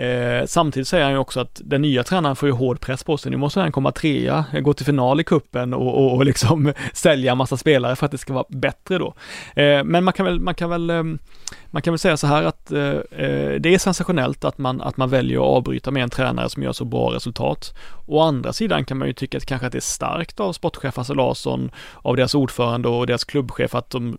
Eh, samtidigt säger han ju också att den nya tränaren får ju hård press på sig. Nu måste han komma trea, gå till final i kuppen och, och, och liksom sälja massa spelare för att det ska vara bättre då. Eh, men man kan väl, man kan väl, eh, man kan väl säga så här att eh, eh, det är sensationellt att man, att man väljer att avbryta med en tränare som gör så bra resultat. Å andra sidan kan man ju tycka att kanske att det är starkt av sportchef Hasse Larsson, av deras ordförande och deras klubbchef att de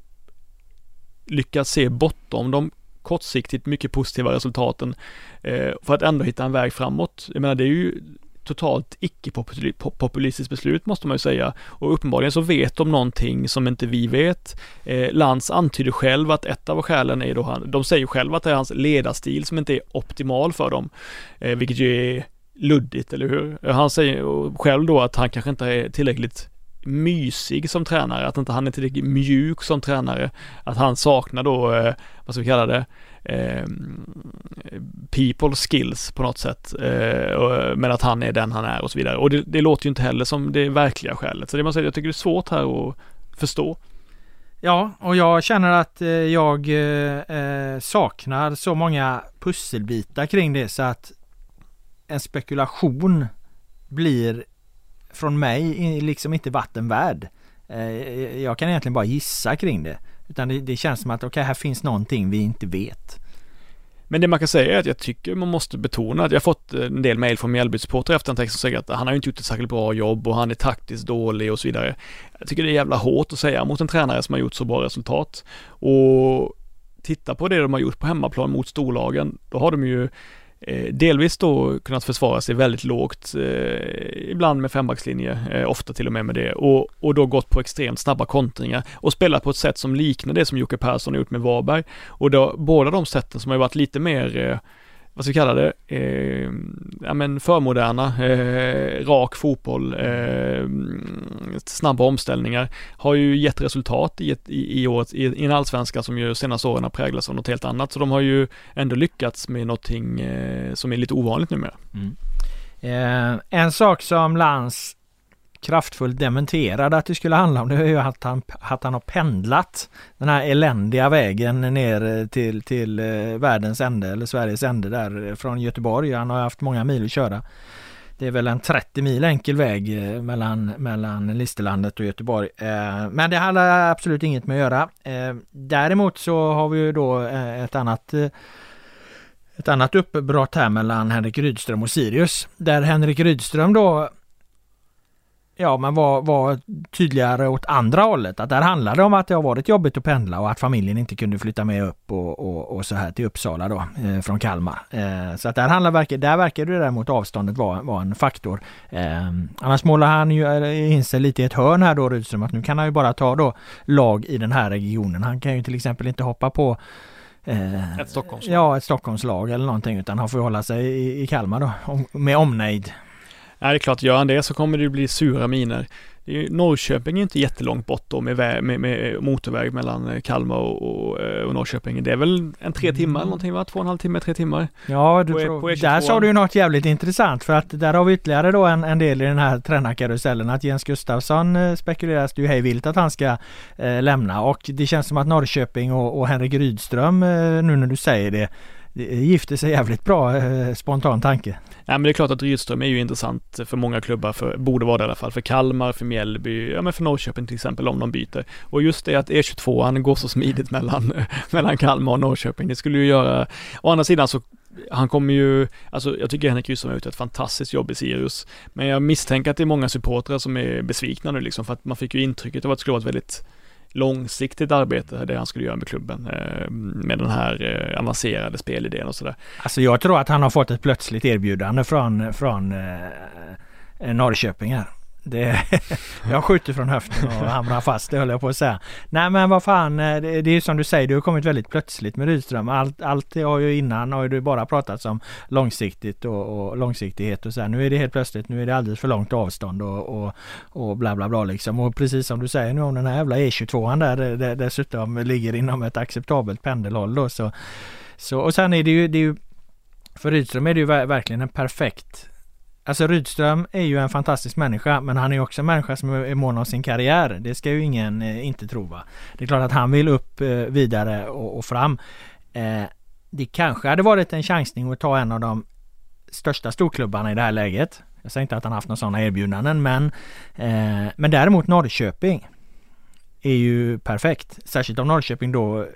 lyckas se bortom de kortsiktigt mycket positiva resultaten eh, för att ändå hitta en väg framåt. Jag menar det är ju totalt icke-populistiskt beslut måste man ju säga och uppenbarligen så vet de någonting som inte vi vet. Eh, Lantz antyder själv att ett av skälen är då han, de säger själva att det är hans ledarstil som inte är optimal för dem, eh, vilket ju är luddigt, eller hur? Han säger själv då att han kanske inte är tillräckligt mysig som tränare, att inte han är tillräckligt mjuk som tränare, att han saknar då, eh, vad ska vi kalla det, eh, people skills på något sätt, eh, men att han är den han är och så vidare. Och det, det, låter ju inte heller som det verkliga skälet, så det man säger, jag tycker det är svårt här att förstå. Ja, och jag känner att eh, jag eh, eh, saknar så många pusselbitar kring det så att en spekulation blir från mig liksom inte vatten värd. Eh, jag kan egentligen bara gissa kring det. Utan det, det känns som att okej, okay, här finns någonting vi inte vet. Men det man kan säga är att jag tycker man måste betona att jag fått eh, en del mejl från Mjällby-supportrar efter en text som säger att han har ju inte gjort ett särskilt bra jobb och han är taktiskt dålig och så vidare. Jag tycker det är jävla hårt att säga mot en tränare som har gjort så bra resultat. Och titta på det de har gjort på hemmaplan mot storlagen, då har de ju Eh, delvis då kunnat försvara sig väldigt lågt, eh, ibland med fembackslinje, eh, ofta till och med med det, och, och då gått på extremt snabba kontringar och spelat på ett sätt som liknar det som Jocke Persson har gjort med Varberg. Och då, båda de sätten som har varit lite mer eh, vad ska vi kalla det, eh, ja men förmoderna, eh, rak fotboll, eh, snabba omställningar har ju gett resultat i, ett, i, i, året, i, i en allsvenska som ju senaste åren har präglats av något helt annat. Så de har ju ändå lyckats med någonting eh, som är lite ovanligt numera. Mm. Eh, en sak som Lans kraftfullt dementerade att det skulle handla om det är ju att han, att han har pendlat den här eländiga vägen ner eh, till, till eh, världens ände eller Sveriges ände där eh, från Göteborg. Han har haft många mil att köra. Det är väl en 30 mil enkel väg mellan, mellan Listerlandet och Göteborg. Men det handlar absolut inget med att göra. Däremot så har vi ju då ett annat ett annat uppbrott här mellan Henrik Rydström och Sirius. Där Henrik Rydström då Ja men var, var tydligare åt andra hållet. Att där handlade det om att det har varit jobbigt att pendla och att familjen inte kunde flytta med upp och, och, och så här till Uppsala då eh, från Kalmar. Eh, så att där handlar där verkar det däremot avståndet vara var en faktor. Eh, annars målar han ju in sig lite i ett hörn här då Rydström att nu kan han ju bara ta då lag i den här regionen. Han kan ju till exempel inte hoppa på Eh, ett Stockholmslag? Ja, ett Stockholmslag eller någonting utan han får hålla sig i, i Kalmar då med omnejd. Ja, det är klart, gör han det så kommer det bli sura miner. Norrköping är inte jättelångt bort då med, med, med motorväg mellan eh, Kalmar och, och, eh, och, Norrköping. Det är väl en tre timmar eller någonting va? Två och en halv timme, tre timmar? Ja, du på, tror, på där sa du ju något jävligt intressant för att där har vi ytterligare då en, en del i den här tränarkarusellen att Jens Gustafsson eh, spekuleras det ju hej vilt att han ska eh, lämna och det känns som att Norrköping och, och Henrik Rydström eh, nu när du säger det det gifter sig jävligt bra, eh, spontan tanke. Ja men det är klart att Rydström är ju intressant för många klubbar, för, borde vara det i alla fall, för Kalmar, för Mjällby, ja men för Norrköping till exempel om de byter. Och just det att E22 han går så smidigt mellan, mellan Kalmar och Norrköping, det skulle ju göra, å andra sidan så han kommer ju, alltså jag tycker Henrik Rydström har gjort ett fantastiskt jobb i Sirius. Men jag misstänker att det är många supportrar som är besvikna nu liksom, för att man fick ju intrycket av att det skulle vara ett väldigt långsiktigt arbete, det han skulle göra med klubben, eh, med den här eh, avancerade spelidén och sådär. Alltså jag tror att han har fått ett plötsligt erbjudande från, från eh, Norrköping här. Det, jag skjuter från höften och hamnar fast, det höll jag på att säga. Nej men vad fan, eh, det, det är som du säger, det har kommit väldigt plötsligt med Rydström. Allt, allt har ju innan har ju bara pratats om långsiktigt och, och långsiktighet och så här. Nu är det helt plötsligt, nu är det alldeles för långt avstånd och, och, och bla bla bla liksom. Och precis som du säger nu om den här jävla E22 där, där dessutom ligger inom ett acceptabelt pendelhåll då så. så och sen är det ju, det är ju för Rydström är det ju verkligen en perfekt Alltså Rydström är ju en fantastisk människa men han är också en människa som är mån om sin karriär. Det ska ju ingen eh, inte tro va. Det är klart att han vill upp eh, vidare och, och fram. Eh, det kanske hade varit en chansning att ta en av de största storklubbarna i det här läget. Jag säger inte att han haft några sådana erbjudanden men eh, Men däremot Norrköping är ju perfekt. Särskilt om Norrköping då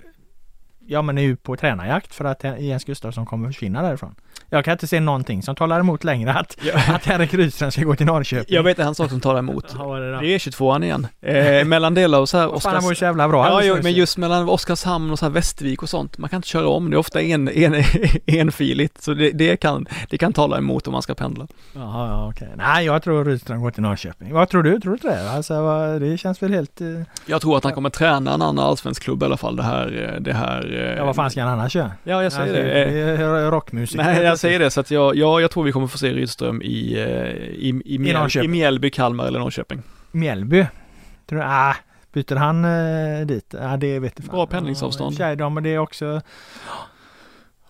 Ja men är ju på tränarjakt för att Jens Gustafsson kommer försvinna därifrån. Jag kan inte se någonting som talar emot längre att, ja. att Henrik Rydström ska gå till Norrköping. Jag vet en sak som talar emot. Ja, det, det, är 22an igen. Eh, mellan delar och så här Oskars... Han var ju så jävla bra. Ja, jo, men just mellan Oskarshamn och så här Västervik och sånt. Man kan inte köra om. Det är ofta en, en, enfiligt. Så det, det, kan, det kan tala emot om man ska pendla. Jaha, ja, okej. Nej, jag tror Rydström går till Norrköping. Vad tror du? Tror du inte det? Alltså, det känns väl helt... Eh... Jag tror att han kommer träna en annan allsvensk klubb i alla fall. Det här, eh, det här... Ja, vad fan ska han annars göra? Ja, jag säger alltså, det. det rockmusik. Nej, jag säger det. Så att jag, ja, jag tror vi kommer få se Rydström i, eh, i, i, Mjäl, i Mjällby, Kalmar eller Norrköping. Mjällby? Tror du, ah, byter han eh, dit? Ah, det vet jag Bra pendlingsavstånd. Ja, men det är också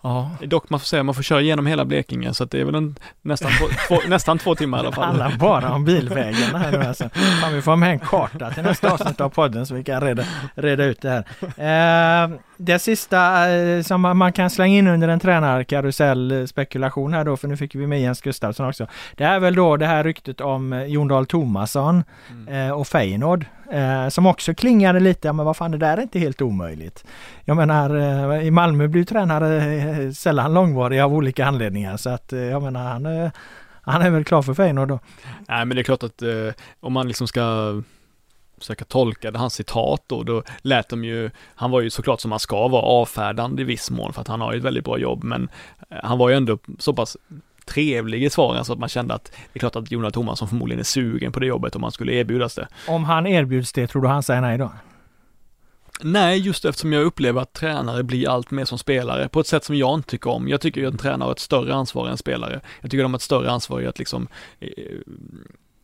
Ja. Dock man får säga, man får köra igenom hela Blekinge så att det är väl en, nästan, två, två, nästan två timmar i alla fall. Handlar bara om bilvägarna här nu alltså. Fan, vi får med en karta till nästa avsnitt av podden så vi kan reda, reda ut det här. Eh, det sista eh, som man kan slänga in under en tränarkarusell spekulation här då, för nu fick vi med Jens Gustafsson också. Det är väl då det här ryktet om eh, Jon Dahl Tomasson mm. Eh, och Feyenoord. Eh, som också klingade lite, men vad fan det där är inte helt omöjligt. Jag menar eh, i Malmö blir tränare eh, sällan långvariga av olika anledningar så att jag menar han, han är väl klar för Feyenoord då. Nej men det är klart att om man liksom ska försöka tolka hans citat då, då lät de ju, han var ju såklart som han ska vara avfärdande i viss mån för att han har ju ett väldigt bra jobb men han var ju ändå så pass trevlig i svaren så att man kände att det är klart att Jonas Tomasson förmodligen är sugen på det jobbet om han skulle erbjudas det. Om han erbjuds det, tror du han säger nej då? Nej, just eftersom jag upplever att tränare blir allt mer som spelare på ett sätt som jag inte tycker om. Jag tycker att en tränare har ett större ansvar än spelare. Jag tycker de har ett större ansvar i att liksom eh,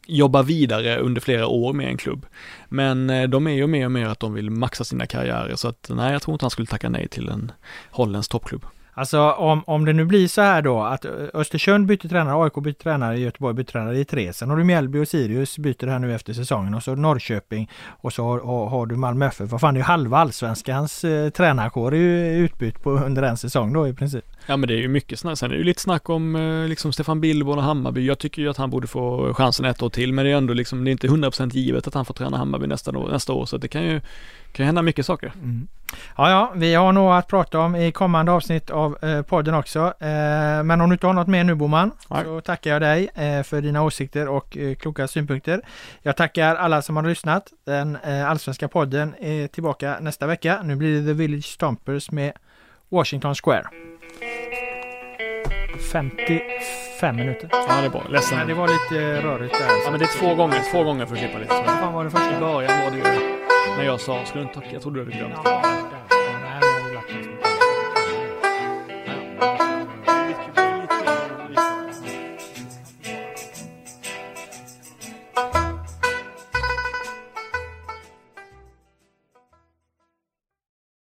jobba vidare under flera år med en klubb. Men eh, de är ju mer och mer att de vill maxa sina karriärer så att nej, jag tror inte han skulle tacka nej till en holländsk toppklubb. Alltså om, om det nu blir så här då att Östersund byter tränare, AIK byter tränare, Göteborg byter tränare i tre. Sen har du Mjällby och Sirius byter här nu efter säsongen och så Norrköping och så har, har, har du Malmö FF. Vad fan det är ju halva allsvenskans eh, tränarkår är ju utbytt på under en säsong då i princip. Ja men det är ju mycket snack. Sen är det ju lite snack om eh, liksom Stefan Billborn och Hammarby. Jag tycker ju att han borde få chansen ett år till men det är ändå liksom, det är inte 100% givet att han får träna Hammarby nästa år, nästa år så det kan ju kan hända mycket saker. Mm. Ja, ja, vi har nog att prata om i kommande avsnitt av eh, podden också. Eh, men om du inte har något mer nu Boman Nej. så tackar jag dig eh, för dina åsikter och eh, kloka synpunkter. Jag tackar alla som har lyssnat. Den eh, allsvenska podden är tillbaka nästa vecka. Nu blir det The Village Stompers med Washington Square. 55 minuter. Ja, det är bra. Ledsen. Men det var lite rörigt där. Ja, men det är två gånger, två gånger för att klippa lite. Vad fan var det första? I början var det ju när jag sa, ska du inte tacka? Jag trodde du hade glömt.